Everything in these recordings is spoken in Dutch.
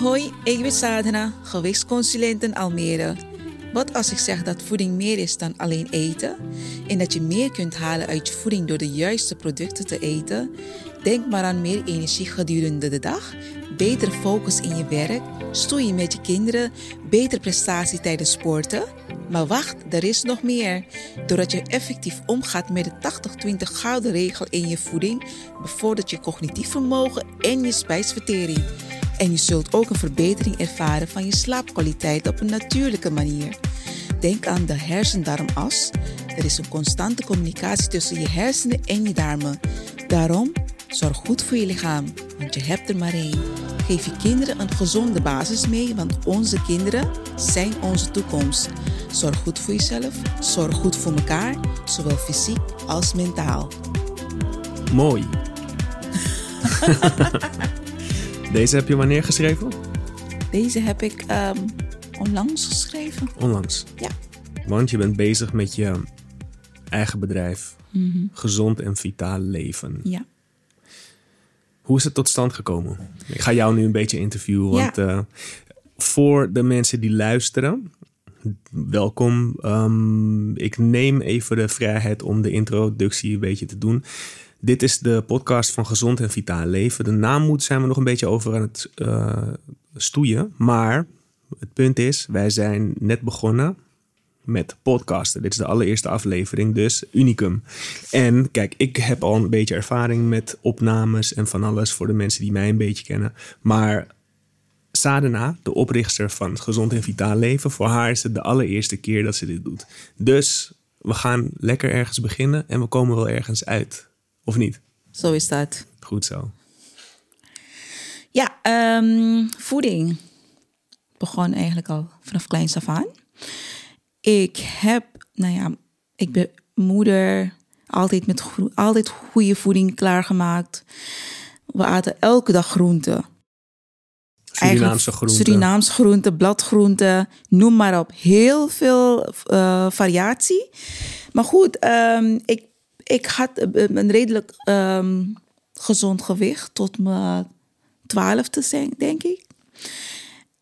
Hoi, ik ben Sadhana, gewichtsconsulent in Almere. Wat als ik zeg dat voeding meer is dan alleen eten en dat je meer kunt halen uit je voeding door de juiste producten te eten? Denk maar aan meer energie gedurende de dag, betere focus in je werk, stoeien met je kinderen, betere prestatie tijdens sporten. Maar wacht, er is nog meer. Doordat je effectief omgaat met de 80-20 gouden regel in je voeding, bevordert je cognitief vermogen en je spijsvertering. En je zult ook een verbetering ervaren van je slaapkwaliteit op een natuurlijke manier. Denk aan de hersendarmas. Er is een constante communicatie tussen je hersenen en je darmen. Daarom, zorg goed voor je lichaam, want je hebt er maar één. Geef je kinderen een gezonde basis mee, want onze kinderen zijn onze toekomst. Zorg goed voor jezelf, zorg goed voor elkaar, zowel fysiek als mentaal. Mooi. Deze heb je wanneer geschreven? Deze heb ik ehm, onlangs geschreven. Onlangs. Ja. Want je bent bezig met je eigen bedrijf. Gezond en vitaal leven. Ja. Hoe is het tot stand gekomen? Ik ga jou nu een beetje interviewen. Ja. Want eh, voor de mensen die luisteren, welkom. Ehm, ik neem even de vrijheid om de introductie een beetje te doen. Dit is de podcast van Gezond en Vitaal Leven. De naam moet zijn we nog een beetje over aan het eh, stoeien. Maar het punt is, wij zijn net begonnen met podcasten. Dit is de allereerste aflevering, dus unicum. En kijk, ik heb al een beetje ervaring met opnames en van alles voor de mensen die mij een beetje kennen. Maar Sadhana, de oprichter van Gezond en Vitaal Leven, voor haar is het de allereerste keer dat ze dit doet. Dus we gaan lekker ergens beginnen en we komen wel ergens uit. Of niet? Zo is dat. Goed zo. Ja, ehm, voeding begon eigenlijk al vanaf kleins af aan. Ik heb, nou ja, ik ben moeder, altijd met altijd goede voeding klaargemaakt. We aten elke dag groenten. Surinaamse groenten. Surinaamse groenten, bladgroenten, noem maar op. Heel veel eh, variatie. Maar goed, ehm, ik, ik had een redelijk ehm, gezond gewicht tot mijn twaalfde, denk ik.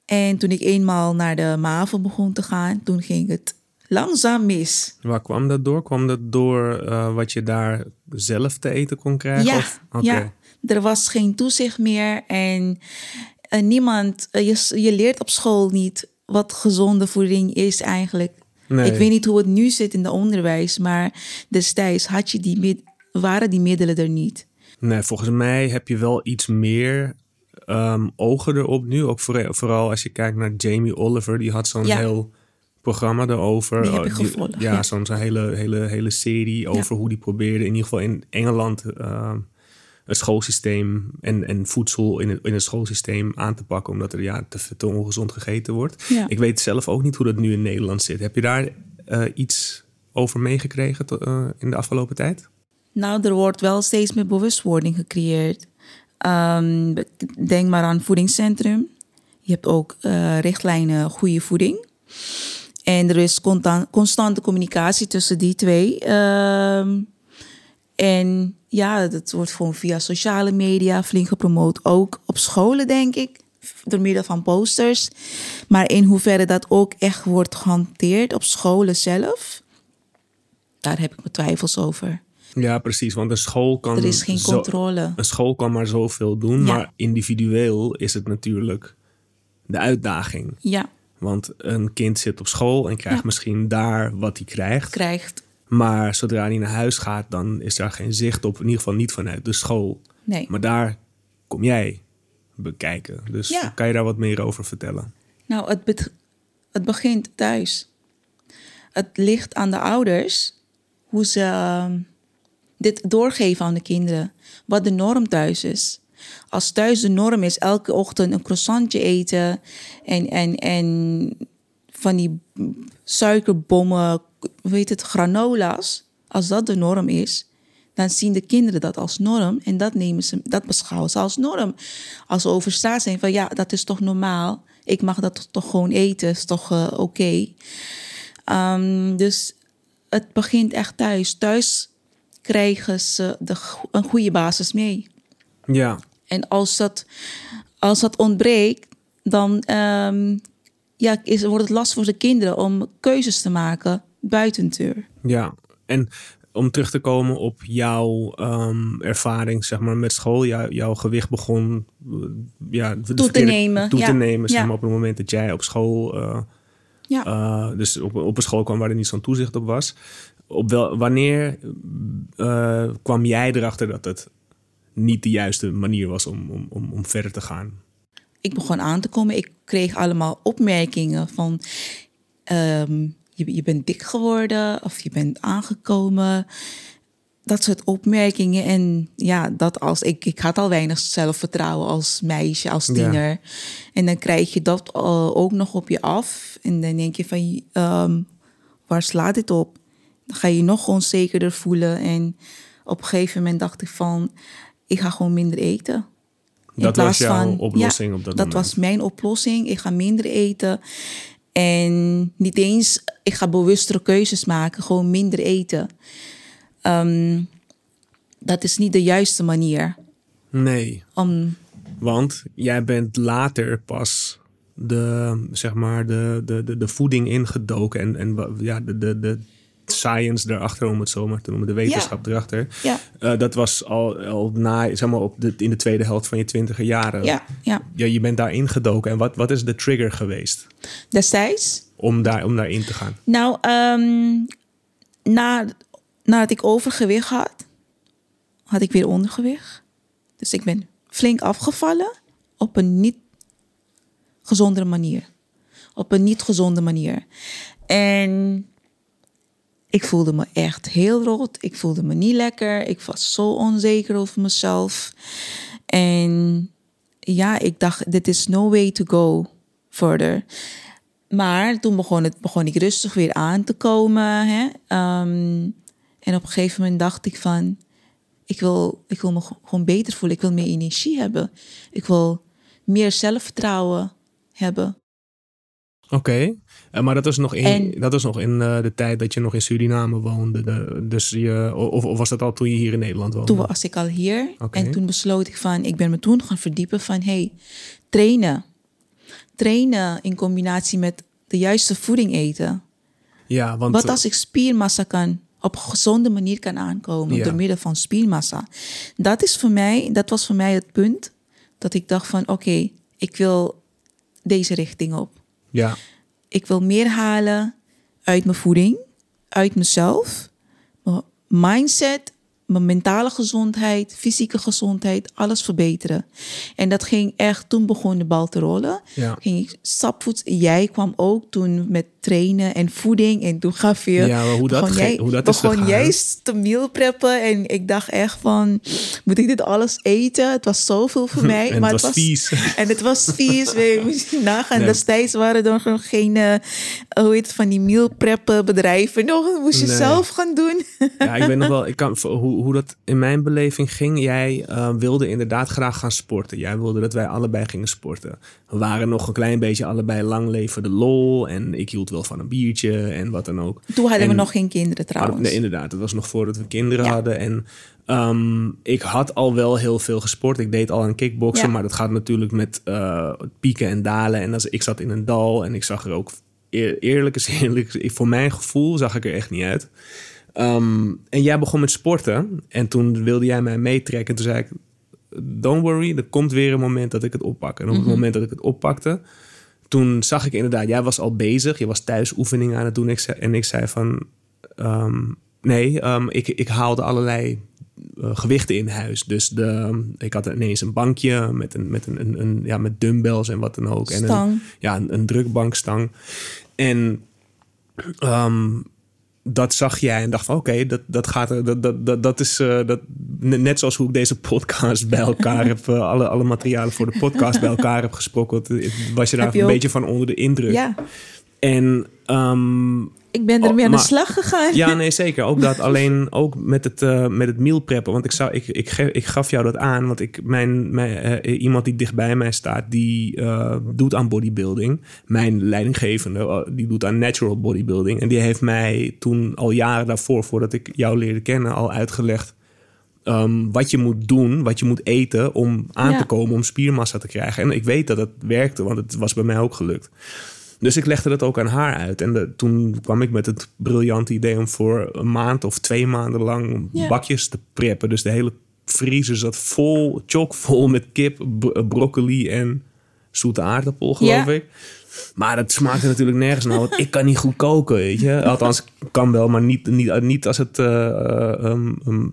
En toen ik eenmaal naar de MAVO begon te gaan, toen ging het langzaam mis. Waar kwam dat door? Kwam dat door eh, wat je daar zelf te eten kon krijgen? Ja, Of? Ja, er was geen toezicht meer en eh, niemand, eh, je, je leert op school niet wat gezonde voeding is eigenlijk. Nee. Ik weet niet hoe het nu zit in het onderwijs, maar destijds had je die, waren die middelen er niet. Nee, volgens mij heb je wel iets meer ehm, ogen erop nu. Ook voor- vooral als je kijkt naar Jamie Oliver. Die had zo'n Ja. heel programma erover. Die heb Oh, ik gevolgd, ja, ja. zo'n zo'n hele, hele, hele serie over hoe die probeerde in ieder geval in Engeland ehm, het schoolsysteem en, en voedsel in het, in het schoolsysteem aan te pakken. Omdat er ja, te, te ongezond gegeten wordt. Ja. Ik weet zelf ook niet hoe dat nu in Nederland zit. Heb je daar eh, iets over meegekregen eh, in de afgelopen tijd? Nou, er wordt wel steeds meer bewustwording gecreëerd. Ehm, denk maar aan voedingscentrum. Je hebt ook eh, richtlijnen goede voeding. En er is constan- constante communicatie tussen die twee. Ehm, en ja, dat wordt gewoon via sociale media flink gepromoot. Ook op scholen, denk ik. Door middel van posters. Maar in hoeverre dat ook echt wordt gehanteerd op scholen zelf. Daar heb ik mijn twijfels over. Ja, precies. Want een school kan. Er is geen zo- controle. een school kan maar zoveel doen. Ja. Maar individueel is het natuurlijk de uitdaging. Ja, Want een kind zit op school en krijgt Ja. misschien daar wat hij krijgt. krijgt. Maar zodra hij naar huis gaat, dan is daar geen zicht op. In ieder geval niet vanuit de school. Nee. Maar daar kom jij bekijken. Dus Ja. kan je daar wat meer over vertellen? Nou, het, het begint thuis. Het ligt aan de ouders hoe ze ehm, dit doorgeven aan de kinderen. Wat de norm thuis is. Als thuis de norm is elke ochtend een croissantje eten en, en, en van die suikerbommen, weet het, granola's. Als dat de norm is, dan zien de kinderen dat als norm en dat, nemen ze, dat beschouwen ze als norm. Als ze overstaat zijn van ja, dat is toch normaal. Ik mag dat toch gewoon eten, is toch eh, oké. Ehm, dus het begint echt thuis. Thuis krijgen ze de, een goede basis mee. Ja, En als dat, als dat ontbreekt, dan ehm, ja, is, wordt het lastig voor de kinderen om keuzes te maken buiten de deur. Ja, en om terug te komen op jouw ehm, ervaring zeg maar, met school. Jou, jouw gewicht begon uh, ja, toe te nemen. Toe ja. te nemen zeg Ja. maar, op het moment dat jij op school... uh, Ja. uh, dus op, op een school kwam waar er niet zo'n toezicht op was. Op wel, wanneer uh, kwam jij erachter dat het niet de juiste manier was om, om, om, om verder te gaan? Ik begon aan te komen. Ik kreeg allemaal opmerkingen van... ehm, je, je bent dik geworden of je bent aangekomen. Dat soort opmerkingen. En ja, dat als ik, ik had al weinig zelfvertrouwen als meisje, als tiener. Ja. En dan krijg je dat uh, ook nog op je af. En dan denk je van, um, waar slaat dit op? Dan ga je je nog onzekerder voelen. En op een gegeven moment dacht ik van, ik ga gewoon minder eten. Dat was jouw van, oplossing ja, op dat, dat moment? was mijn oplossing. Ik ga minder eten. En niet eens, ik ga bewustere keuzes maken, gewoon minder eten. Um, dat is niet de juiste manier. Nee. Um, Want jij bent later pas de, zeg maar, de, de, de, de voeding ingedoken en, en ja, de, de, de science erachter, om het zo maar te noemen, de wetenschap ja. erachter. Ja. Uh, dat was al, al na, zeg maar, op de, in de tweede helft van je twintiger jaren. Ja, ja. ja. Je bent daar ingedoken. En wat, wat is de trigger geweest? Destijds? Om, daar, om daarin te gaan? Nou, um, na, nadat ik overgewicht had, had ik weer ondergewicht. Dus ik ben flink afgevallen op een niet gezondere manier. Op een niet gezonde manier. En ik voelde me echt heel rot. Ik voelde me niet lekker. Ik was zo onzeker over mezelf. En ja, ik dacht, dit is no way to go further. Maar toen begon, het, begon ik rustig weer aan te komen. Hè? Um, en op een gegeven moment dacht ik van... Ik wil, ik wil me gewoon beter voelen. Ik wil meer energie hebben. Ik wil meer zelfvertrouwen hebben. Oké. Uh, maar dat was nog in, en, dat was nog in uh, de tijd dat je nog in Suriname woonde. De, dus je, of, of, was dat al toen je hier in Nederland woonde? Toen was ik al hier. Okay. En toen besloot ik van, ik ben me toen gaan verdiepen van, hey, trainen. Trainen in combinatie met de juiste voeding eten. Ja, want... Wat als ik spiermassa kan op een gezonde manier kan aankomen ja. door middel van spiermassa. Dat is voor mij, dat was voor mij het punt dat ik dacht van oké, okay, ik wil deze richting op. Ja. Ik wil meer halen uit mijn voeding, uit mezelf, mijn mindset, mijn mentale gezondheid, fysieke gezondheid, alles verbeteren. En dat ging echt, toen begon de bal te rollen. Ja. Ging ik. Jij kwam ook toen met trainen en voeding. En toen gaf je... Ja, hoe dat, begon jij, hoe dat begon is gegaan. juist te meal preppen. En ik dacht echt van, moet ik dit alles eten? Het was zoveel voor mij. en maar het was vies. En het was vies. We moesten nagaan. Ja. Destijds waren er nog geen, uh, hoe heet het, van die meal preppen bedrijven. Nog, dat moest je nee. zelf gaan doen. ja, ik weet nog wel, ik kan, hoe, hoe dat in mijn beleving ging. Jij uh, wilde inderdaad graag gaan sporten. Jij wilde dat wij allebei gingen sporten. We waren nog een klein beetje allebei lang leven de lol. En ik hield wel van een biertje en wat dan ook. Toen hadden en, we nog geen kinderen trouwens. Nee, inderdaad. Het was nog voordat we kinderen ja. hadden. En um, ik had al wel heel veel gesport. Ik deed al aan kickboksen. Ja. Maar dat gaat natuurlijk met uh, pieken en dalen. En als, ik zat in een dal en ik zag er ook... Eer, eerlijk is eerlijk, voor mijn gevoel zag ik er echt niet uit. Um, en jij begon met sporten. En toen wilde jij mij meetrekken. En toen zei ik, don't worry, er komt weer een moment dat ik het oppak. En op het mm -hmm. moment dat ik het oppakte... toen zag ik inderdaad, jij was al bezig. Je was thuis oefeningen aan het doen. Ik zei, en ik zei van, um, nee, um, ik, ik haalde allerlei uh, gewichten in huis. Dus de, ik had ineens een bankje met, een, met, een, een, een ja, met dumbbells en wat dan ook. Stang. En een, ja, een, een drukbankstang. En um, dat zag jij en dacht van oké, okay, dat, dat gaat dat, dat, dat, dat is uh, dat, net zoals hoe ik deze podcast bij elkaar heb, uh, alle, alle materialen voor de podcast bij elkaar heb gesprokkeld, was je daar je een ook? beetje van onder de indruk. Ja. En um, ik ben ermee oh, aan de slag gegaan. ja, nee, zeker. Ook dat alleen ook met het, eh, met het meal preppen. Want ik, zou, ik, ik, ge- ik gaf jou dat aan. Want ik, mijn, mijn, eh, iemand die dichtbij mij staat, die eh, doet aan bodybuilding. Mijn leidinggevende, die doet aan natural bodybuilding. En die heeft mij toen al jaren daarvoor, voordat ik jou leerde kennen, al uitgelegd ehm, wat je moet doen, wat je moet eten om aan Ja. te komen, om spiermassa te krijgen. En ik weet dat het werkte, want het was bij mij ook gelukt. Dus ik legde dat ook aan haar uit. En de- toen kwam ik met het briljante idee om voor een maand of twee maanden lang bakjes te preppen. Dus de hele vriezer zat vol, chockvol met kip, bro- broccoli en zoete aardappel, geloof ik. Maar het smaakte natuurlijk nergens naar, want ik kan niet goed koken, weet je. Althans, kan wel, maar niet, niet, niet als het eh, eh, ehm, ehm,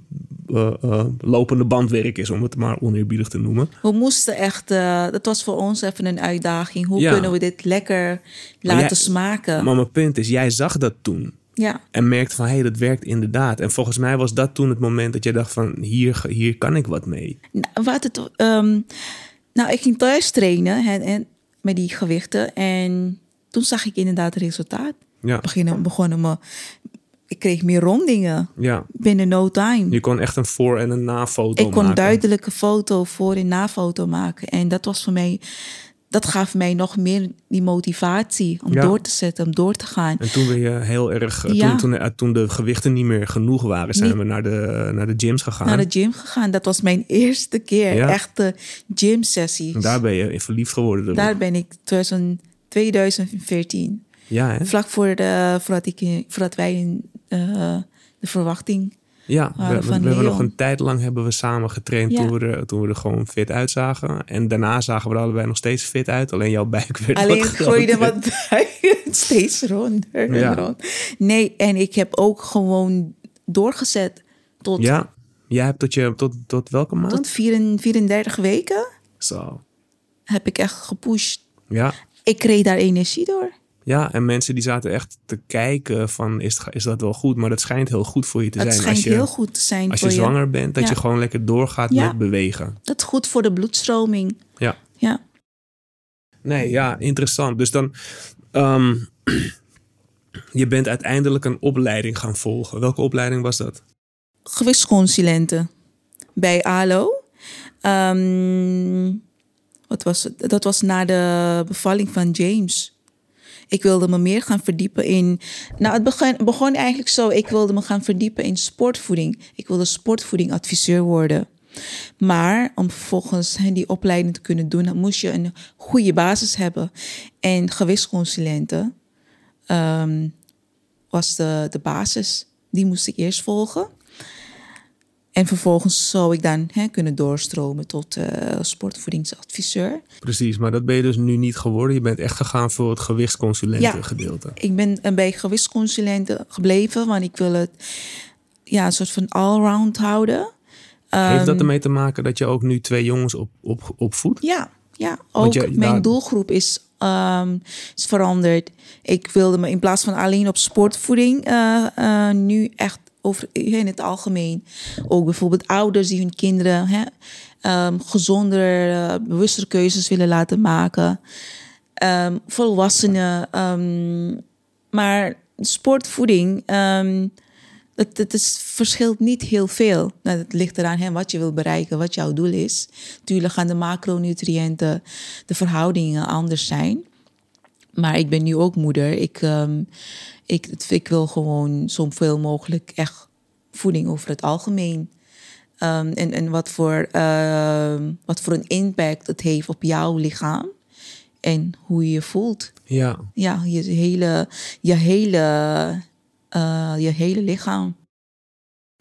eh, eh, lopende bandwerk is, om het maar oneerbiedig te noemen. We moesten echt, dat was voor ons even een uitdaging. Hoe Ja. kunnen we dit lekker laten jij- smaken? Maar mijn punt is, jij zag dat toen. ja. En merkte van, hé, hey, dat werkt inderdaad. En volgens mij was dat toen het moment dat jij dacht van, hier, hier kan ik wat mee. Nou, wat het, ehm, nou, ik ging thuis trainen en, en, met die gewichten. En toen zag ik inderdaad resultaat. Ja, Beginnen, begonnen me, ik kreeg meer rondingen ja. binnen no time. Je kon echt een voor- en een na-foto ik kon maken. duidelijke foto voor en na foto maken. En dat was voor mij, dat gaf mij nog meer die motivatie om Ja. door te zetten, om door te gaan. En toen ben je heel erg... eh, Ja. Toen, toen, eh, toen de gewichten niet meer genoeg waren, zijn Niet- we naar de, naar de gyms gegaan. Naar de gym gegaan. Dat was mijn eerste keer. Ja. Echte gym sessies. En daar ben je verliefd geworden. Daar ben ik 2000 2014. Ja, hè? Vlak voor de, voordat, ik, voordat wij in, eh, de verwachting. Ja, we, we- hebben nog een tijd lang hebben we samen getraind Ja. toen, we er, toen we er gewoon fit uitzagen. En daarna zagen we er allebei nog steeds fit uit. Alleen jouw buik werd Alleen groeide wat buik steeds ronder. en rond. Nee, en ik heb ook gewoon doorgezet tot, Ja, jij hebt tot, je, tot, tot welke maand? tot 34 34 weken. Zo. Heb ik echt gepusht. Ja. Ik kreeg daar energie door. Ja, en mensen die zaten echt te kijken van is, het- is dat wel goed? Maar dat schijnt heel goed voor je te Het zijn. schijnt als je, heel goed te zijn als voor je je. zwanger bent, dat Ja. je gewoon lekker doorgaat Ja. met bewegen. Dat is goed voor de bloedstroming. Ja. Ja. Nee, ja, interessant. Dus dan, ehm, je bent uiteindelijk een opleiding gaan volgen. Welke opleiding was dat? gewichtsconsulenten bij ALO. Ehm, wat was het? Dat was na de bevalling van James. Ik wilde me meer gaan verdiepen in. Nou, het begon, begon eigenlijk zo. Ik wilde me gaan verdiepen in sportvoeding. Ik wilde sportvoedingadviseur worden. Maar om vervolgens die opleiding te kunnen doen, moest je een goede basis hebben. En gewichtsconsulenten ehm, was de, de basis. Die moest ik eerst volgen. En vervolgens zou ik dan hè, kunnen doorstromen tot eh, sportvoedingsadviseur. Precies, maar dat ben je dus nu niet geworden. Je bent echt gegaan voor het gewichtsconsulentengedeelte. Ik ben eh, bij gewichtsconsulenten gebleven, want ik wil het ja, een soort van allround houden. Heeft dat Ehm, ermee te maken dat je ook nu twee jongens op, op, opvoedt? Ja, ja. Ook je- mijn daar- doelgroep is, ehm, is veranderd. Ik wilde me in plaats van alleen op sportvoeding eh, nu echt over in het algemeen. Ook bijvoorbeeld ouders die hun kinderen hè, ehm, gezonder, eh, bewuster keuzes willen laten maken. Ehm, volwassenen. ehm, maar sportvoeding, het, het is, verschilt niet heel veel. Nou, het ligt eraan hè, wat je wil bereiken, wat jouw doel is. Tuurlijk gaan de macronutriënten, de verhoudingen anders zijn. Maar ik ben nu ook moeder. Ik, ik, ik wil gewoon zoveel mogelijk echt voeding over het algemeen. Ehm, en en wat, voor, ehm, wat voor een impact het heeft op jouw lichaam. En hoe je je voelt. Ja, Ja, je hele, je hele, eh, je hele lichaam.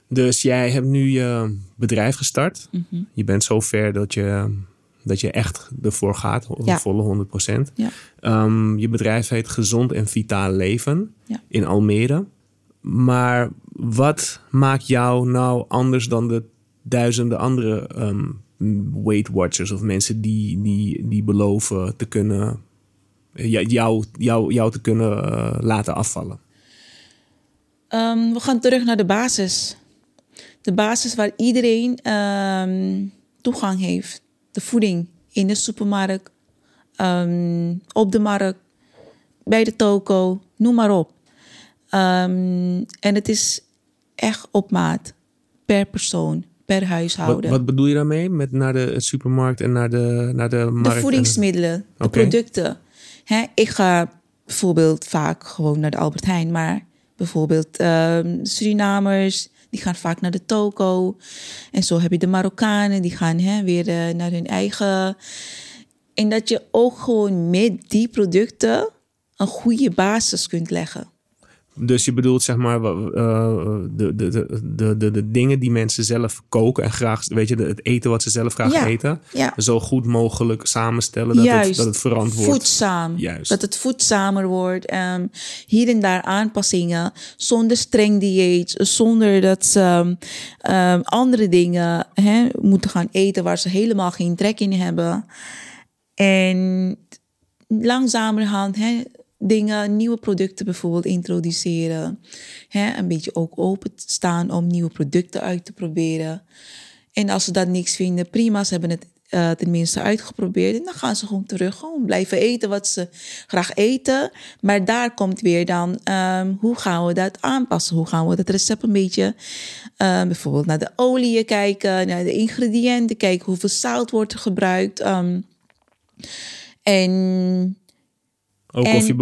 dus jij hebt nu je bedrijf gestart. Mhm. Je bent zover dat je, dat je echt ervoor gaat, Ja. volle 100%. Ja. Ehm, je bedrijf heet Gezond en Vitaal Leven Ja. in Almere. Maar wat maakt jou nou anders dan de duizenden andere ehm, Weight Watchers of mensen die, die, die beloven te kunnen, ja, jou, jou, jou te kunnen eh, laten afvallen? Ehm, we gaan terug naar de basis. De basis waar iedereen toegang heeft. De voeding in de supermarkt, ehm, op de markt, bij de toko, noem maar op. Ehm, en het is echt op maat, per persoon, per huishouden. wat bedoel je daarmee? Met naar de supermarkt en naar de, naar de markt? de en- voedingsmiddelen, de producten. Ik ga bijvoorbeeld vaak gewoon naar de Albert Heijn, maar bijvoorbeeld ehm, Surinamers, Die gaan vaak naar de toko. En zo heb je de Marokkanen, die gaan hè, weer eh, naar hun eigen. En dat je ook gewoon met die producten een goede basis kunt leggen. Dus je bedoelt zeg maar uh, de, de, de, de, de dingen die mensen zelf koken en graag, weet je, het eten wat ze zelf graag eten, ja. zo goed mogelijk samenstellen dat, Juist, het, dat het verantwoord voedzaam, Juist. dat het voedzamer wordt. Um, hier en daar aanpassingen, zonder streng dieet, zonder dat ze um, andere dingen hè, moeten gaan eten waar ze helemaal geen trek in hebben. En langzamerhand hè, dingen, nieuwe producten bijvoorbeeld introduceren. Hè, een beetje ook openstaan om nieuwe producten uit te proberen. En als ze dat niks vinden, prima, ze hebben het uh, tenminste uitgeprobeerd. En dan gaan ze gewoon terug, gewoon blijven eten wat ze graag eten. Maar daar komt weer dan, um, hoe gaan we dat aanpassen? Hoe gaan we dat recept een beetje, um, bijvoorbeeld naar de olie kijken, naar de ingrediënten kijken, hoeveel zout wordt er gebruikt. Um, en ook en, of je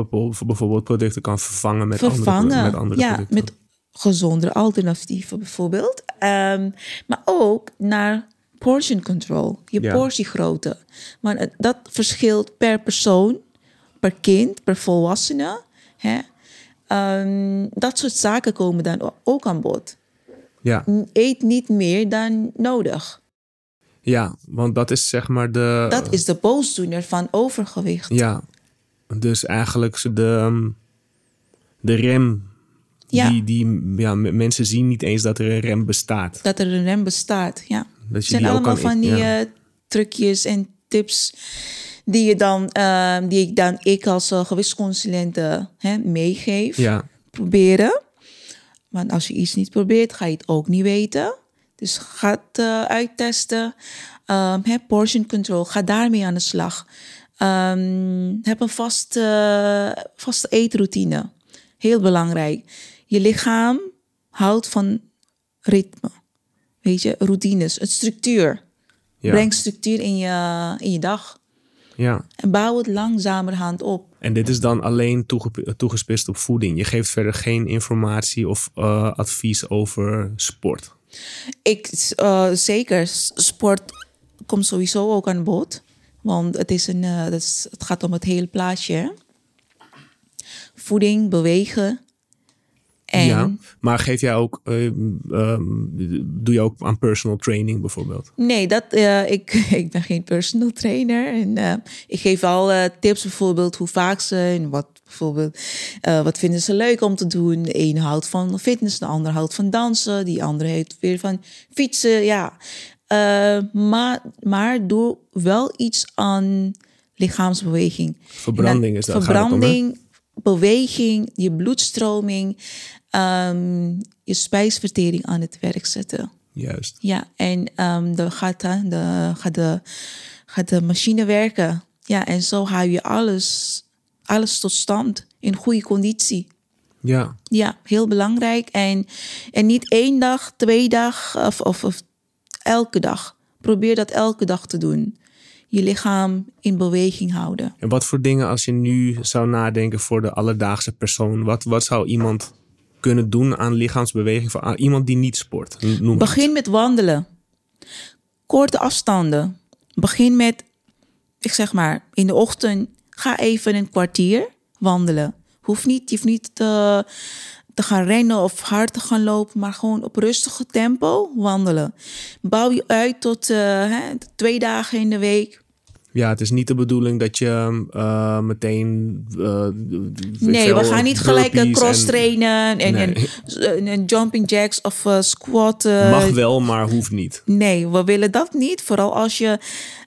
bijvoorbeeld producten kan vervangen met vervangen, andere, met andere ja, producten. met gezondere alternatieven bijvoorbeeld. Um, maar ook naar portion control, je Ja. portiegrootte. Maar dat verschilt per persoon, per kind, per volwassene. Hè? Ehm, dat soort zaken komen dan ook aan bod. Ja, Eet niet meer dan nodig. ja, want dat is zeg maar de... Dat is de boosdoener van overgewicht. Ja, dus eigenlijk de, ehm, de rem. Ja. Die, die, ja, mensen zien niet eens dat er een rem bestaat. Dat er een rem bestaat, ja. Dat je zijn die allemaal van die ja. eh, trucjes en tips die, je dan, eh, die ik dan ik als uh, gewichtsconsulente hè, meegeef. ja, Proberen. Want als je iets niet probeert, ga je het ook niet weten. Dus ga het eh, uittesten. Ehm, hè, portion control, ga daarmee aan de slag. Ehm, heb een vaste, vaste eetroutine. Heel belangrijk. Je lichaam houdt van ritme. Weet je, routines, een structuur. ja, Breng structuur in je, in je dag. ja. En bouw het langzamerhand op. En dit is dan alleen toege- toegespitst op voeding. Je geeft verder geen informatie of eh, advies over sport. Ik, eh, zeker, sport komt sowieso ook aan bod. Want het, is een, eh, dat is, het gaat om het hele plaatje. Voeding, bewegen. En Ja, maar geef jij ook, eh, ehm, doe je ook aan personal training bijvoorbeeld? Nee, dat, eh, ik, ik ben geen personal trainer. En, eh, ik geef al eh, tips bijvoorbeeld hoe vaak ze en wat bijvoorbeeld eh, wat vinden ze leuk om te doen. De een houdt van fitness, de ander houdt van dansen, die andere heeft weer van fietsen. Ja, Eh, maar, maar doe wel iets aan lichaamsbeweging. Verbranding is dat, om? Verbranding, beweging, je bloedstroming, ehm, je spijsvertering aan het werk zetten. Juist. Ja, en ehm dan gaat, de, gaat, de, gaat de machine werken. Ja, en zo hou je alles, alles tot stand in goede conditie. Ja, Ja, heel belangrijk. En, en niet één dag, twee dag of, of, of elke dag. Probeer dat elke dag te doen. Je lichaam in beweging houden. En wat voor dingen als je nu zou nadenken voor de alledaagse persoon? Wat, wat zou iemand kunnen doen aan lichaamsbeweging voor aan iemand die niet sport? Noem het. Begin met wandelen. Korte afstanden. Begin met, ik zeg maar, in de ochtend ga even een kwartier wandelen. Hoeft niet, je hoeft niet te, te gaan rennen of hard te gaan lopen, maar gewoon op rustige tempo wandelen. Bouw je uit tot eh, hè, twee dagen in de week. Ja, het is niet de bedoeling dat je eh, meteen. ik Nee, we gaan niet gelijk een cross en- trainen en, en, en, en jumping jacks of eh, squat. Mag wel, maar hoeft niet. Nee, we willen dat niet. Vooral als je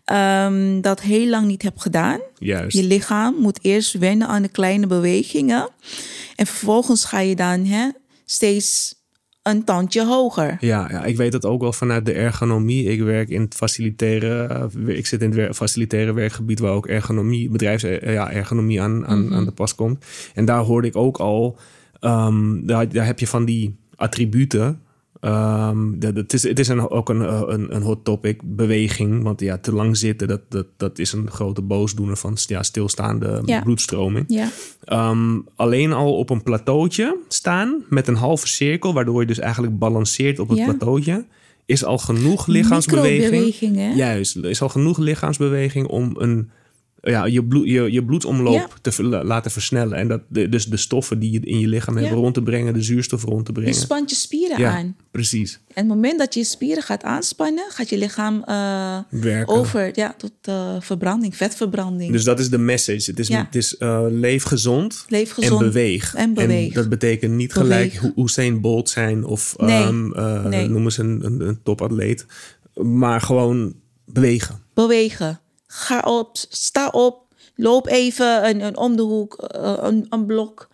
ehm, dat heel lang niet hebt gedaan. Juist. Je lichaam moet eerst wennen aan de kleine bewegingen. En vervolgens ga je dan hè, steeds een tandje hoger. Ja, ja, ik weet dat ook wel vanuit de ergonomie. Ik werk in het faciliteren. eh, Ik zit in het wer- faciliteren werkgebied waar ook ergonomie, bedrijfs eh, ja, ergonomie aan, aan, aan de pas komt. En daar hoorde ik ook al. ehm, daar, daar heb je van die attributen. Ehm, dat, het is, het is een, ook een, eh, een, een hot topic, beweging. Want ja, te lang zitten, dat, dat, dat is een grote boosdoener van ja, stilstaande Ja. bloedstroming. Ja. Ehm, alleen al op een plateautje staan met een halve cirkel, waardoor je dus eigenlijk balanceert op het Ja. plateautje, is al genoeg lichaamsbeweging. Juist, is al genoeg lichaamsbeweging om een, ja, je, bloed, je, je bloedsomloop Ja. te laten versnellen. En dat, de, dus de stoffen die je in je lichaam hebt Ja. rond te brengen, de zuurstof rond te Je brengen. spant je spieren ja, aan. precies. En op het moment dat je je spieren gaat aanspannen, gaat je lichaam eh, Werken. over ja, tot eh, verbranding, vetverbranding. Dus dat is de message. Het is, het is eh, leef gezond, Leef gezond en beweeg. en beweeg. dat betekent niet gelijk Beweeg. Ho- Usain Bolt zijn of Nee. ehm, eh, Nee. noem eens een, een, een topatleet. Maar gewoon bewegen. Bewegen. Ga op, sta op, loop even een, een om de hoek, eh, een, een blok.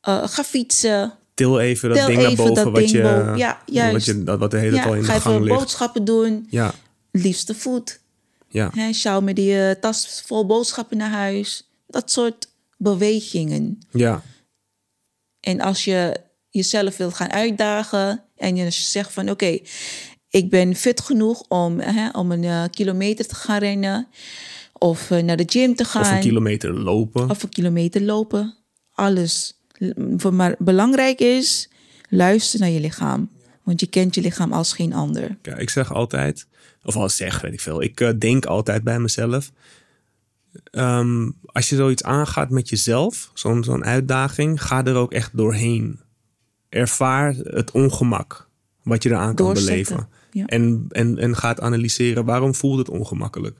Eh, ga fietsen. Til even dat Til ding naar even boven dat wat, ding je, boven. Ja, wat, juist. je, wat de hele tijd al in ga de gang even ligt. boodschappen doen. Ja, Liefste voet. ja. Hè, sjouw met die eh, tas vol boodschappen naar huis. Dat soort bewegingen. ja. En als je jezelf wilt gaan uitdagen en je zegt van oké, ik ben fit genoeg om, hè, om een eh, kilometer te gaan rennen of eh, naar de gym te gaan Of een kilometer lopen. of een kilometer lopen. Alles. Maar belangrijk is, luister naar je lichaam. Want je kent je lichaam als geen ander. Ja, ik zeg altijd, of al zeg, weet ik veel. Ik eh, denk altijd bij mezelf. ehm, als je zoiets aangaat met jezelf, zo'n zo'n uitdaging, ga er ook echt doorheen. Ervaar het ongemak wat je eraan kan beleven. Ja. En, en, en ga het analyseren. Waarom voelt het ongemakkelijk?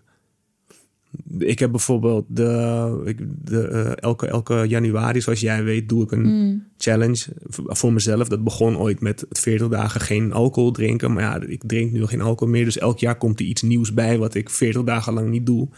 Ik heb bijvoorbeeld de, de, eh, elke, elke januari, zoals jij weet, doe ik een Mm. challenge voor mezelf. Dat begon ooit met het 40 dagen geen alcohol drinken. Maar ja, ik drink nu geen alcohol meer. Dus elk jaar komt er iets nieuws bij wat ik 40 dagen lang niet doe.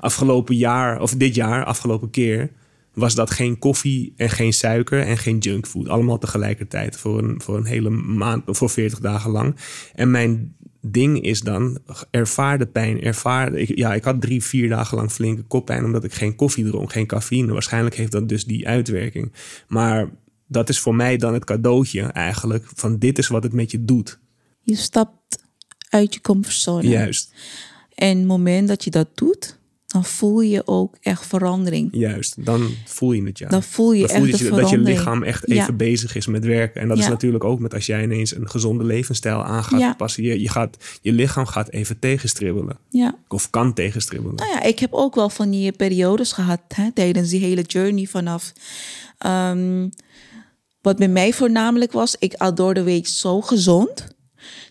Afgelopen jaar, of dit jaar, afgelopen keer, was dat geen koffie en geen suiker en geen junkfood. Allemaal tegelijkertijd voor een, voor een hele maand, voor 40 dagen lang. En mijn ding is dan, ervaar de pijn. Ervaar, ik, ja, ik had drie, vier dagen lang flinke koppijn omdat ik geen koffie dronk, geen cafeïne. Waarschijnlijk heeft dat dus die uitwerking. Maar dat is voor mij dan het cadeautje eigenlijk van dit is wat het met je doet. Je stapt uit je comfortzone. Juist, En het moment dat je dat doet, dan voel je ook echt verandering. juist. Dan voel je het ja. Dan voel je Dan voel echt je dat je, dat je verandering. lichaam echt even Ja. bezig is met werken. En dat is natuurlijk ook met als jij ineens een gezonde levensstijl aan gaat Ja. passen. Je, je, gaat, je lichaam gaat even tegenstribbelen. Ja. Of kan tegenstribbelen. Nou ja, ik heb ook wel van die periodes gehad hè, tijdens die hele journey vanaf. ehm, wat bij mij voornamelijk was, ik at door de week zo gezond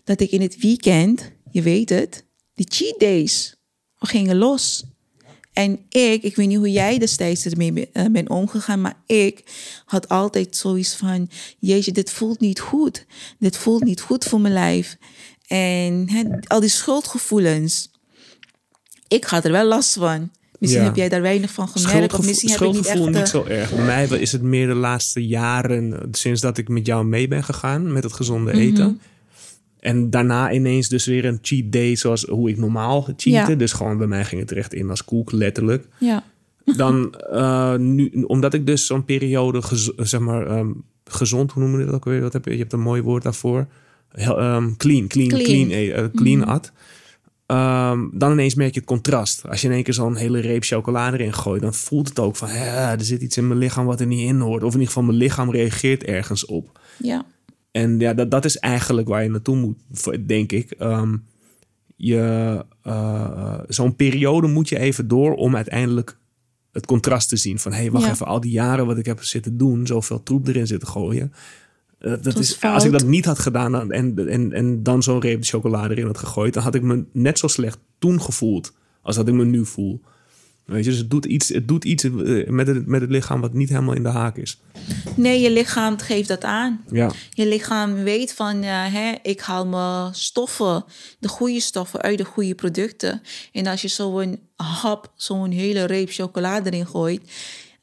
dat ik in het weekend, je weet het, die cheat days, gingen los. En ik, ik weet niet hoe jij destijds ermee eh, bent omgegaan, maar ik had altijd zoiets van: Jeetje, dit voelt niet goed. Dit voelt niet goed voor mijn lijf. En al die schuldgevoelens. Ik had er wel last van. Misschien Ja. heb jij daar weinig van gemerkt. Of misschien heb ik niet echt... schuldgevoel eh, niet zo erg. Bij mij is het meer de laatste jaren, eh, sinds dat ik met jou mee ben gegaan met het gezonde Mhm. eten. En daarna ineens dus weer een cheat day zoals hoe ik normaal cheatte. Ja. Dus gewoon bij mij ging het recht in als koek, letterlijk. Ja, Dan eh, nu, omdat ik dus zo'n periode, gez- zeg maar, ehm, gezond, hoe noemen we dat ook weer? Wat heb je? Je hebt een mooi woord daarvoor. Heel, ehm, clean, clean, clean, Clean. clean, eh, clean at. Ehm, dan ineens merk je het contrast. Als je in één keer zo'n hele reep chocolade erin gooit, dan voelt het ook van, hè, er zit iets in mijn lichaam wat er niet in hoort. Of in ieder geval, mijn lichaam reageert ergens op. ja, En ja, dat, dat is eigenlijk waar je naartoe moet, denk ik. Ehm, je, eh, zo'n periode moet je even door om uiteindelijk het contrast te zien. Van, hé, hey, wacht Ja. even, al die jaren wat ik heb zitten doen, zoveel troep erin zitten gooien. Eh, dat is, als ik dat niet had gedaan en, en, en dan zo'n reep chocolade erin had gegooid, dan had ik me net zo slecht toen gevoeld als dat ik me nu voel. Weet je, dus het doet iets, het doet iets eh, met, het, met het lichaam wat niet helemaal in de haak is. Nee, je lichaam geeft dat aan. Ja, Je lichaam weet van, ja, hè, ik haal mijn stoffen, de goede stoffen uit de goede producten. En als je zo'n hap, zo'n hele reep chocolade erin gooit,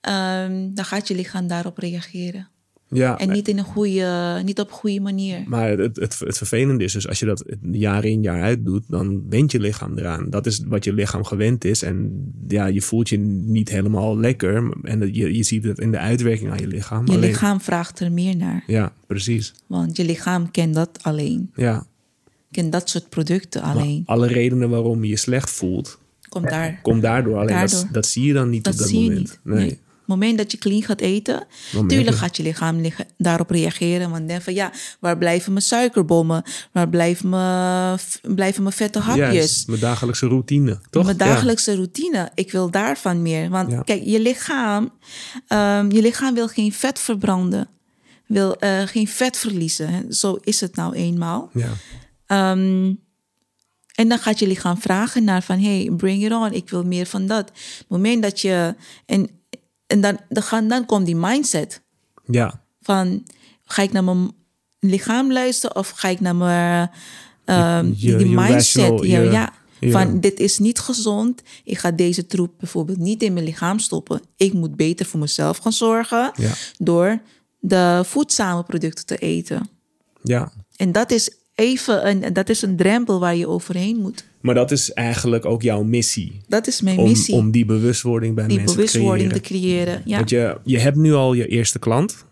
ehm, dan gaat je lichaam daarop reageren. Ja, En niet, in een goede, niet op een goede manier. Maar het, het, het vervelende is dus, als je dat jaar in jaar uit doet, dan went je lichaam eraan. Dat is wat je lichaam gewend is. En ja, je voelt je niet helemaal lekker. En je, je ziet het in de uitwerking aan je lichaam. Je Alleen- lichaam vraagt er meer naar. Ja, precies. Want je lichaam kent dat alleen. Ja. Kent dat soort producten Maar alleen. alle redenen waarom je je slecht voelt, Komt daar. komt daardoor. Alleen Dat, Daardoor. dat zie je dan niet Dat op dat zie je moment. niet. Nee. Nee. Het moment dat je clean gaat eten, Dan merk tuurlijk je- gaat je lichaam liggen- daarop reageren. Want denk van ja, waar blijven mijn suikerbommen? Waar blijven mijn, blijven mijn vette hapjes? Juist, mijn dagelijkse routine, toch? Mijn dagelijkse routine. Ik wil daarvan meer. Want Ja. kijk, je lichaam, ehm, je lichaam wil geen vet verbranden. Wil eh, geen vet verliezen. Hè. Zo is het nou eenmaal. Ja. ja. Ehm, en dan gaat je lichaam vragen naar van... hey, bring it on, ik wil meer van dat. Het moment dat je... En, en dan, dan, dan komt die mindset Ja. van... ga ik naar mijn lichaam luisteren of ga ik naar mijn... ehm, Je- die, je mindset, rational- ja, je- ja, ja. van dit is niet gezond. Ik ga deze troep bijvoorbeeld niet in mijn lichaam stoppen. Ik moet beter voor mezelf gaan zorgen... Ja. door de voedzame producten te eten. ja. En dat is even een, dat is een drempel waar je overheen moet. Maar dat is eigenlijk ook jouw missie. Dat is mijn Om, missie. om die bewustwording bij die mensen bewustwording te te creëren. creëren. Ja, Want je, je hebt nu al je eerste klant.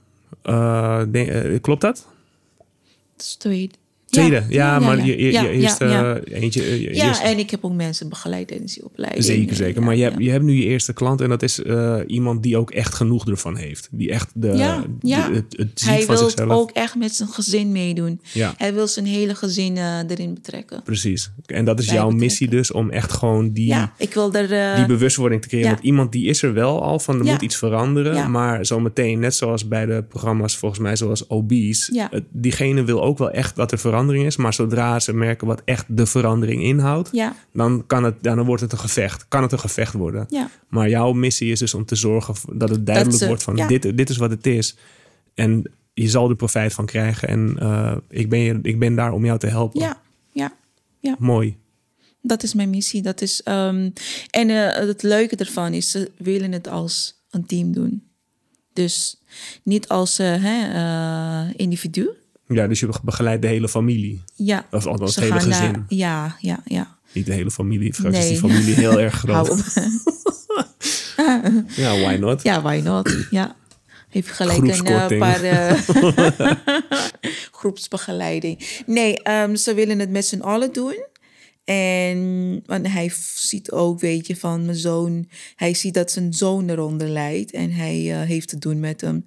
Eh, eh, klopt dat? dat is tweede. Tweede, ja, maar je, je, ja, je ja, eerste... Ja, eentje, je Ja, eerste- en ik heb ook mensen begeleid tijdens die opleiding. Zeker, zeker. Maar je, hebt, je hebt nu je eerste klant en dat is eh, iemand die ook echt genoeg ervan heeft. Die echt de, Ja, ja. de- het, het ziet Hij van wil zichzelf. ook echt met zijn gezin meedoen. Ja. Hij wil zijn hele gezin eh, erin betrekken. Precies. En dat is Bij jouw betrekken. missie dus, om echt gewoon die, Ja, ik wil er... eh, die bewustwording te creëren. Want iemand die is er wel al van, er moet iets veranderen. Maar zometeen, net zoals bij de programma's, volgens mij zoals Obese. Het- diegene wil ook wel echt dat er verandering is. Maar zodra ze merken wat echt de verandering inhoudt, ja, dan, kan het, dan wordt het een gevecht. Kan het een gevecht worden. ja, Maar jouw missie is dus om te zorgen dat het duidelijk ze- wordt van ja. dit, dit is wat het is. En je zal er profijt van krijgen. En eh, ik, ben je, ik ben daar om jou te helpen. ja, ja. Mooi. Dat is mijn missie. Dat is, ehm, en eh, het leuke ervan is, ze willen het als een team doen. Dus niet als hè, eh, individu. Ja, dus je begeleidt de hele familie. Ja. Of althans Ze het hele gezin. naar- ja, ja, ja. Niet de hele familie. Is Nee. die familie heel erg groot. Ja, why not? Ja, why not? Ja. Heeft gelijk een eh, paar eh, groepsbegeleiding. Nee, ehm, ze willen het met z'n allen doen. En want hij ziet ook, weet je, van mijn zoon. Hij ziet dat zijn zoon eronder lijdt. En hij eh, heeft te doen met hem.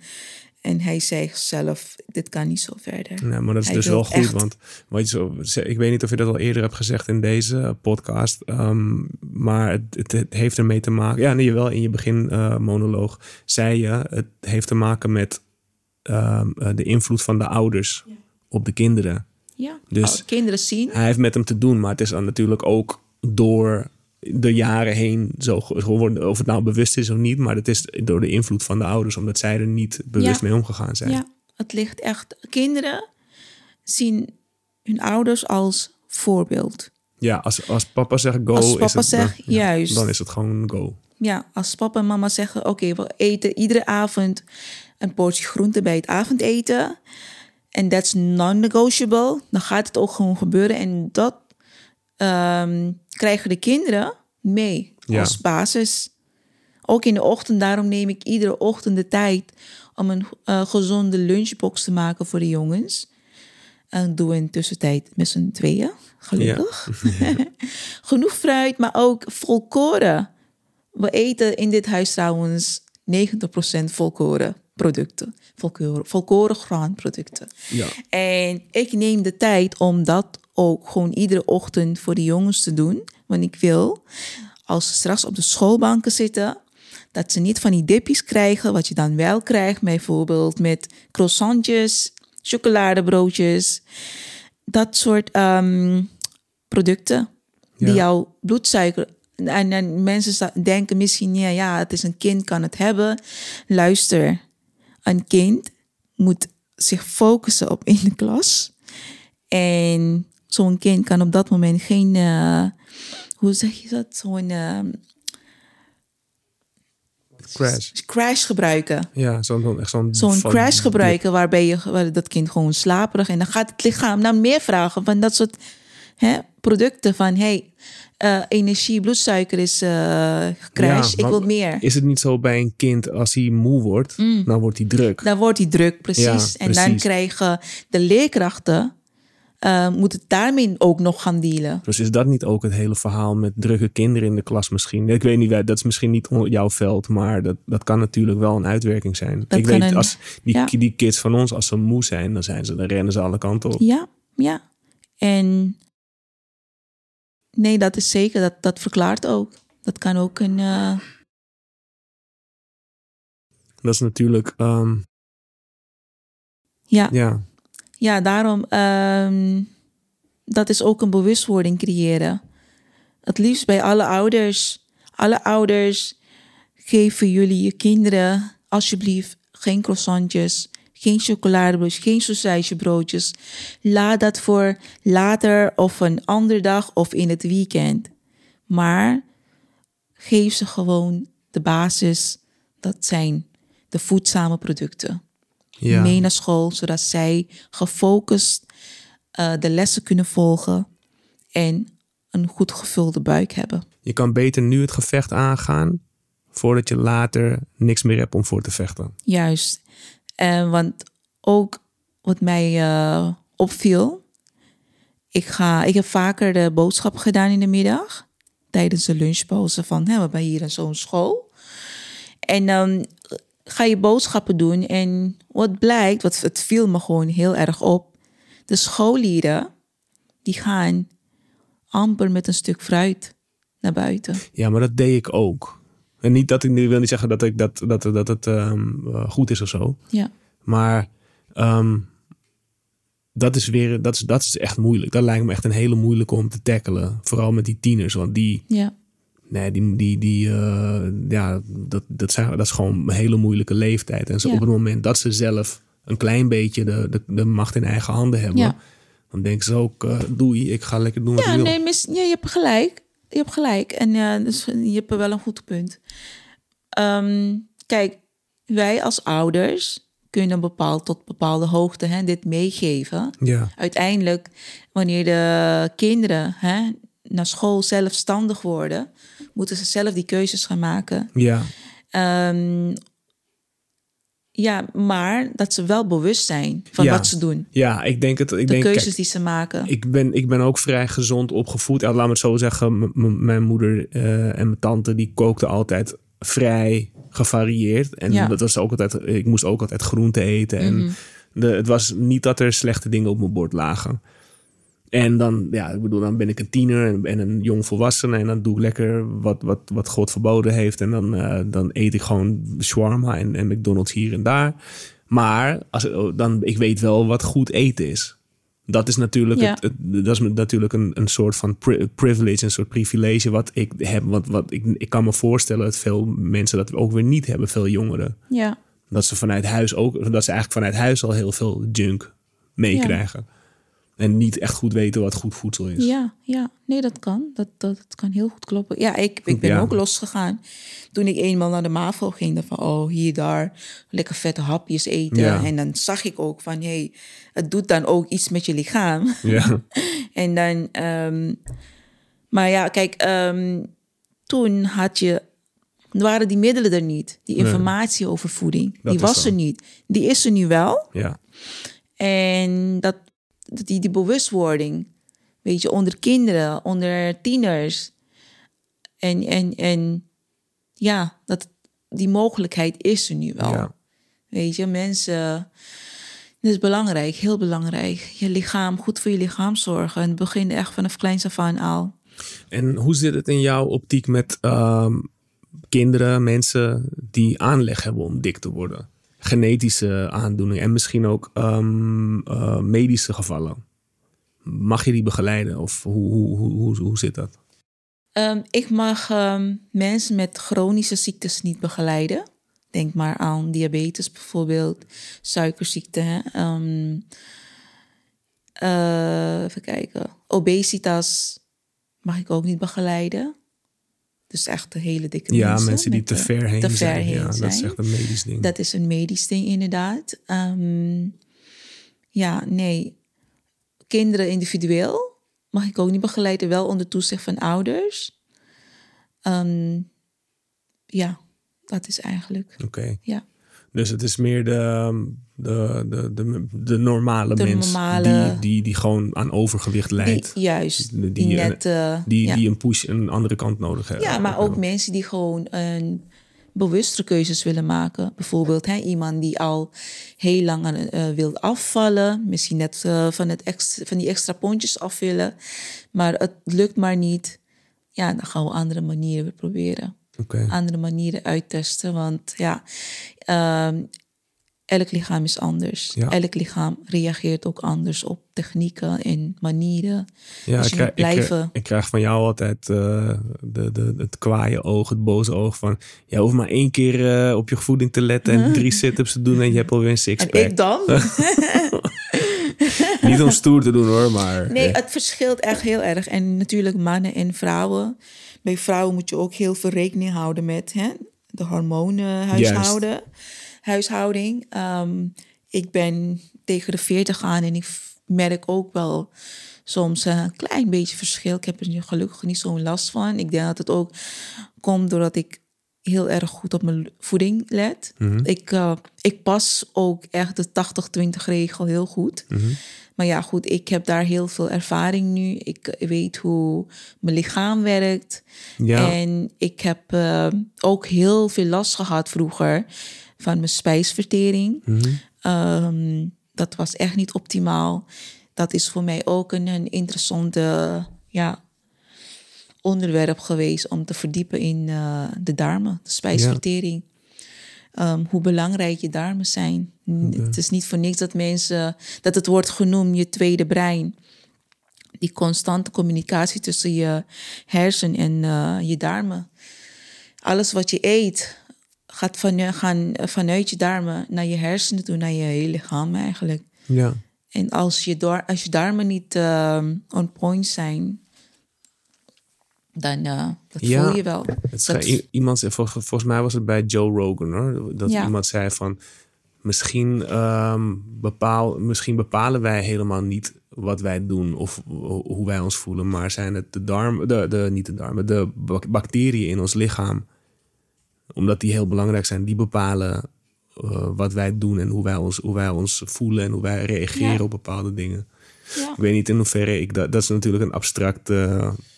En hij zegt zelf, dit kan niet zo verder. Nee, maar dat is Hij dus wel goed. echt- Want wat je zo, ik weet niet of je dat al eerder hebt gezegd in deze podcast. ehm, maar het, het, het heeft ermee te maken. Ja, nee, wel in je begin eh, monoloog zei je. Het heeft te maken met ehm, eh, de invloed van de ouders op de kinderen. Ja, Dus- als kinderen zien. Hij heeft met hem te doen, maar het is dan natuurlijk ook door de jaren heen zo ge- geworden. Of het nou bewust is of niet, maar het is door de invloed van de ouders, omdat zij er niet bewust Ja. mee omgegaan zijn. Ja, het ligt echt. Kinderen zien hun ouders als voorbeeld. Ja, als, als papa zegt go, Als is het, dan- zegt, ja, juist. dan is het gewoon go. Ja, als papa en mama zeggen: Oké, we eten iedere avond een portie groente bij het avondeten. En that's non-negotiable. Dan gaat het ook gewoon gebeuren. En dat ehm, krijgen de kinderen mee Ja. als basis. Ook in de ochtend. Daarom neem ik iedere ochtend de tijd om een eh, gezonde lunchbox te maken voor de jongens. En doen we in tussentijd met z'n tweeën, gelukkig. Genoeg fruit, maar ook volkoren. We eten in dit huis trouwens 90% volkoren producten. Volkoren, volkoren graanproducten. Ja. En ik neem de tijd om dat ook gewoon iedere ochtend voor de jongens te doen. Want ik wil, als ze straks op de schoolbanken zitten, dat ze niet van die dipjes krijgen, wat je dan wel krijgt, bijvoorbeeld met croissantjes, chocoladebroodjes. Dat soort ehm, producten die jouw bloedsuiker. En, en mensen denken misschien, ja, ja, het is een kind, kan het hebben. Luister, een kind moet zich focussen op in de klas. En zo'n kind kan op dat moment geen, eh, hoe zeg je dat? Zo'n, eh, Crash. crash gebruiken. Ja, zo'n echt zo'n Zo'n crash gebruiken waarbij je waar dat kind gewoon slaperig en dan gaat het lichaam dan meer vragen van dat soort hè, producten van hey, eh, energie, bloedsuiker is crash, Ja, ik wil meer. Is het niet zo bij een kind als hij moe wordt, dan wordt hij druk. Dan wordt hij druk, precies. Ja, En dan krijgen de leerkrachten eh moeten daarmee ook nog gaan dealen. Dus is dat niet ook het hele verhaal met drukke kinderen in de klas misschien? Ik weet niet, dat is misschien niet jouw veld, maar dat, dat kan natuurlijk wel een uitwerking zijn. Dat ik weet, een- als die, ja. die kids van ons, als ze moe zijn, dan, zijn ze, dan rennen ze alle kanten op. Ja, ja. En nee, dat is zeker, dat, dat verklaart ook. Dat kan ook een, eh, Dat is natuurlijk, ehm, ja, ja, Ja, daarom, ehm, dat is ook een bewustwording creëren. Het liefst bij alle ouders. Alle ouders geven jullie je kinderen alsjeblieft geen croissantjes, geen chocoladebroodjes, geen saucijsjebroodjes. Laat dat voor later of een andere dag of in het weekend. Maar geef ze gewoon de basis. Dat zijn de voedzame producten ja. mee naar school, zodat zij gefocust eh, de lessen kunnen volgen en een goed gevulde buik hebben. Je kan beter nu het gevecht aangaan, voordat je later niks meer hebt om voor te vechten. Juist. En want ook wat mij eh, opviel, ik, ga, ik heb vaker de boodschap gedaan in de middag, tijdens de lunchpauze van, hè, we hebben hier zo'n school. En dan ga je boodschappen doen en wat blijkt, wat, het viel me gewoon heel erg op, de scholieren, die gaan amper met een stuk fruit naar buiten. Ja, maar dat deed ik ook. En niet dat ik nu wil niet zeggen dat, ik dat, dat, dat het ehm, eh, goed is of zo. Ja, Maar ehm, dat is weer, dat is, dat is echt moeilijk. Dat lijkt me echt een hele moeilijke om te tackelen. Vooral met die tieners. Want die, ja, nee, die, die, die eh, ja, dat, dat, zijn, dat is gewoon een hele moeilijke leeftijd. En ze, Ja. op het moment dat ze zelf een klein beetje de, de, de macht in eigen handen hebben. Ja. Dan denken ze ook, eh, doei, ik ga lekker doen wat Ja, ik wil. nee, mis, ja, je hebt gelijk. Je hebt gelijk. En ja, dus je hebt wel een goed punt. Ehm, kijk, wij als ouders kunnen bepaald tot bepaalde hoogte hè, dit meegeven. Ja, Uiteindelijk, wanneer de kinderen hè, naar school zelfstandig worden, moeten ze zelf die keuzes gaan maken. ja, Ehm, ja, maar dat ze wel bewust zijn van Ja. wat ze doen. ja, ik denk het. Ik De denk, keuzes kijk, die ze maken. ik ben, ik ben ook vrij gezond opgevoed. Laat me het zo zeggen. M- mijn moeder eh, en mijn tante die kookten altijd vrij gevarieerd. En Ja. dat was ook altijd. Ik moest ook altijd groente eten. En de, het was niet dat er slechte dingen op mijn bord lagen. En dan, ja, ik bedoel, dan ben ik een tiener en, en een jong volwassene. En dan doe ik lekker wat, wat, wat God verboden heeft. En dan, eh, dan eet ik gewoon shawarma en, en McDonald's hier en daar. Maar als, dan, ik weet wel wat goed eten is. Dat is natuurlijk, Ja. het, het- dat is natuurlijk een, een soort van pri- privilege, een soort privilege wat ik heb. Wat, wat ik, ik kan me voorstellen dat veel mensen dat ook weer niet hebben, veel jongeren. Ja, Dat ze vanuit huis ook, dat ze eigenlijk vanuit huis al heel veel junk meekrijgen. En niet echt goed weten wat goed voedsel is. Ja, ja, nee, dat kan. Dat, dat, dat kan heel goed kloppen. Ja, ik, ik ben Ja. ook losgegaan. Toen ik eenmaal naar de MAVO ging, dan van, oh, hier, daar, lekker vette hapjes eten. Ja. En dan zag ik ook van, hé, hey, het doet dan ook iets met je lichaam. Ja, en dan, ehm, maar ja, kijk, ehm, toen had je, waren die middelen er niet. Die Nee. informatie over voeding, Dat die was er niet. Die is er nu wel. ja. En dat die, die bewustwording, weet je, onder kinderen, onder tieners. En, en, en ja, dat, die mogelijkheid is er nu wel. ja. Weet je, mensen, dat is belangrijk, heel belangrijk. Je lichaam, goed voor je lichaam zorgen. En het begint echt vanaf kleins af aan al. En hoe zit het in jouw optiek met ehm, kinderen, mensen die aanleg hebben om dik te worden? Genetische aandoeningen en misschien ook ehm, eh, medische gevallen. Mag je die begeleiden of hoe, hoe, hoe, hoe, zit dat? Ehm, ik mag ehm, mensen met chronische ziektes niet begeleiden. Denk maar aan diabetes bijvoorbeeld, suikerziekte. Eh, even kijken. Obesitas mag ik ook niet begeleiden. Dus echt de hele dikke Ja, mensen. mensen die te ver heen te ver zijn. heen ja, dat is echt een medisch ding. Dat is een medisch ding, inderdaad. Ehm, ja, nee. Kinderen individueel mag ik ook niet begeleiden, wel onder toezicht van ouders. Ehm, ja, dat is eigenlijk. Oké. Ja. Dus het is meer de, de, de, de, de normale De mens normale- Die, die, die gewoon aan overgewicht Die, lijdt. juist, Die- die, die, net. eh, die, ja. die een push een andere kant nodig hebben. ja, maar ook mensen die gewoon een bewustere keuzes willen maken. Bijvoorbeeld hè, iemand die al heel lang aan, eh, wil afvallen. Misschien net eh, van, het extra, van die extra pondjes af willen. Maar het lukt maar niet. Ja, dan gaan we andere manieren weer proberen. Oké. Andere manieren uittesten. Want ja, ehm, elk lichaam is anders. Ja. Elk lichaam reageert ook anders op technieken en manieren. Ja, Dus ik krijg, blijven- Ik, ik krijg van jou altijd eh, de, de, het kwaaie oog, het boze oog van... Je hoeft maar één keer eh, op je voeding te letten en drie sit-ups te doen en je hebt alweer een En sixpack. ik dan? Niet om stoer te doen hoor, maar... Nee, het verschilt echt heel erg. En natuurlijk mannen en vrouwen. Bij vrouwen moet je ook heel veel rekening houden met hè, de hormonen huishouden, huishouding. Ehm, ik ben tegen de 40 aan en ik merk ook wel soms een klein beetje verschil. Ik heb er nu gelukkig niet zo'n last van. Ik denk dat het ook komt doordat ik heel erg goed op mijn voeding let. ik, eh, ik pas ook echt de 80-20 regel heel goed. Maar ja, goed, ik heb daar heel veel ervaring nu. Ik weet hoe mijn lichaam werkt. Ja. En ik heb eh, ook heel veel last gehad vroeger van mijn spijsvertering. Ehm, dat was echt niet optimaal. Dat is voor mij ook een, een interessante ja, onderwerp geweest om te verdiepen in eh, de darmen, de spijsvertering. Ehm, hoe belangrijk je darmen zijn. Het is niet voor niks dat mensen, dat het wordt genoemd je tweede brein. Die constante communicatie tussen je hersen en eh, je darmen. Alles wat je eet gaat van, gaan vanuit je darmen naar je hersenen toe, naar je hele lichaam eigenlijk. ja. En als je, dar als je darmen niet ehm, on point zijn, dan uh, dat Ja. voel je wel. Het Dat- iemand, vol- volgens mij was het bij Joe Rogan hoor. Dat Ja. iemand zei van misschien, ehm, bepaal, misschien bepalen wij helemaal niet wat wij doen of ho- hoe wij ons voelen. Maar zijn het de darmen, de, de, niet de darmen, de bacteriën in ons lichaam. Omdat die heel belangrijk zijn. Die bepalen eh, wat wij doen en hoe wij, ons, hoe wij ons voelen en hoe wij reageren Ja. op bepaalde dingen. ja. Ik weet niet in hoeverre ik dat. Dat is natuurlijk een abstracte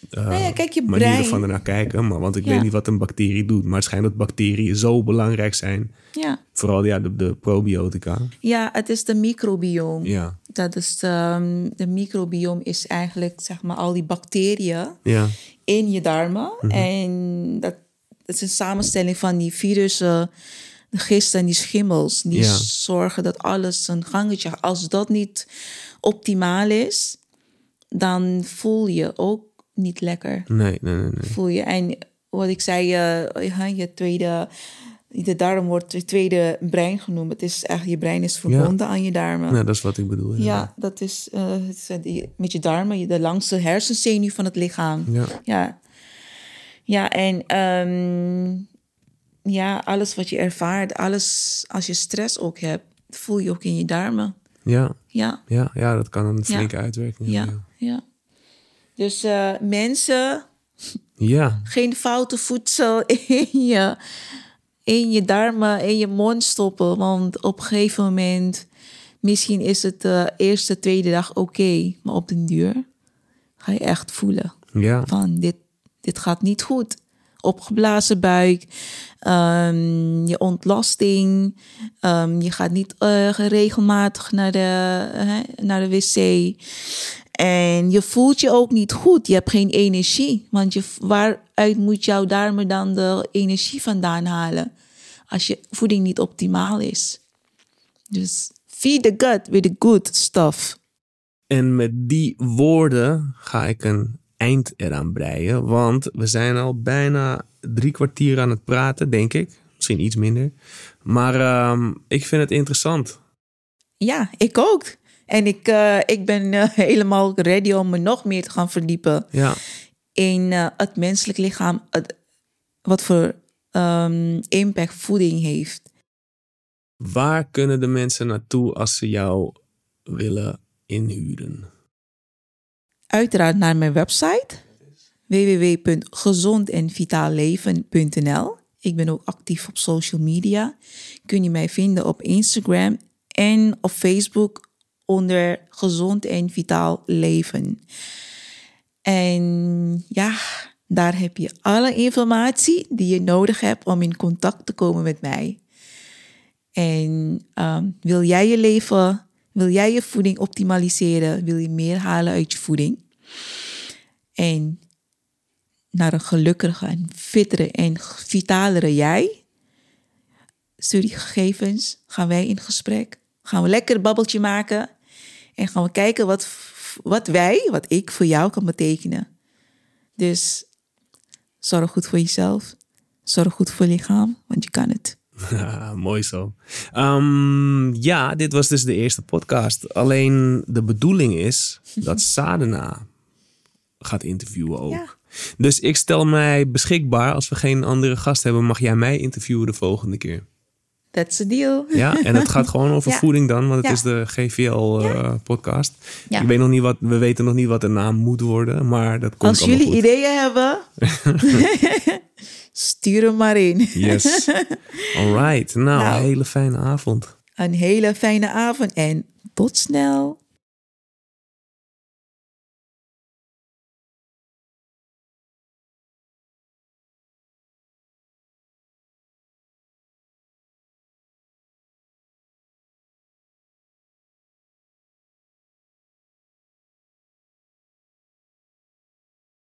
eh, Nou ja, kijk, je manier brein- van ernaar kijken. Maar, want ik weet niet wat een bacterie doet. Maar het schijnt dat bacteriën zo belangrijk zijn. Ja. Vooral ja, de, de probiotica. ja, het is de microbiome. Ja, Dat is de, de microbiome is eigenlijk zeg maar al die bacteriën ja, in je darmen. Mhm. En dat, dat is een samenstelling van die virussen, de gisten en die schimmels. Die Ja. zorgen dat alles zijn gangetje. Als dat niet optimaal is, dan voel je ook niet lekker. nee, nee, nee. nee. Voel je. En wat ik zei, eh, ja, je tweede, de darm wordt je tweede brein genoemd. Het is echt, je brein is verbonden aan je darmen. Ja, dat is wat ik bedoel. Ja, dat is, eh, met je darmen, de langste hersenzenuw van het lichaam. Ja. Ja, ja en ehm, ja, alles wat je ervaart, alles als je stress ook hebt, voel je ook in je darmen. Ja, Ja, ja, ja, dat kan een flinke uitwerking ja, hebben. ja. Dus eh, mensen, Ja, geen foute voedsel in je, in je darmen, in je mond stoppen. Want op een gegeven moment, misschien is het de eerste, tweede dag oké. maar op den duur ga je echt voelen ja, van dit, dit gaat niet goed. Opgeblazen buik, ehm, je ontlasting, ehm, je gaat niet eh, regelmatig naar de, hè, naar de wc. En je voelt je ook niet goed. Je hebt geen energie. Want je, waaruit moet jouw darmen dan de energie vandaan halen? Als je voeding niet optimaal is. Dus feed the gut with the good stuff. En met die woorden ga ik een eind eraan breien. Want we zijn al bijna drie kwartier aan het praten, denk ik. Misschien iets minder. Maar ehm, ik vind het interessant. Ja, ik ook. En ik, eh, ik ben eh, helemaal ready om me nog meer te gaan verdiepen Ja, in eh, het menselijk lichaam. Het, wat voor ehm, impact voeding heeft. Waar kunnen de mensen naartoe als ze jou willen inhuren? Uiteraard naar mijn website www.gezondenvitaalleven.nl. Ik ben ook actief op social media. Kun je mij vinden op Instagram en op Facebook onder Gezond en Vitaal Leven. En ja, daar heb je alle informatie die je nodig hebt om in contact te komen met mij. En um, wil jij je leven, wil jij je voeding optimaliseren, wil je meer halen uit je voeding? En naar een gelukkige en fittere en vitalere jij? Studiegegevens, gaan wij in gesprek. Gaan we lekker een babbeltje maken. En gaan we kijken wat, wat wij, wat ik voor jou kan betekenen. Dus zorg goed voor jezelf. Zorg goed voor je lichaam, want je kan het. mooi zo. Um, ja, dit was dus de eerste podcast. Alleen de bedoeling is dat Sadena gaat interviewen ook. Dus ik stel mij beschikbaar. Als we geen andere gast hebben, mag jij mij interviewen de volgende keer. That's a deal. Ja, en het gaat gewoon over voeding dan, want het is de GVL-podcast. Uh, ik weet nog niet wat, we weten nog niet wat de naam moet worden, maar dat komt Als jullie ideeën hebben, stuur hem maar in. yes. All right. Nou, nou, een hele fijne avond. Een hele fijne avond en tot snel.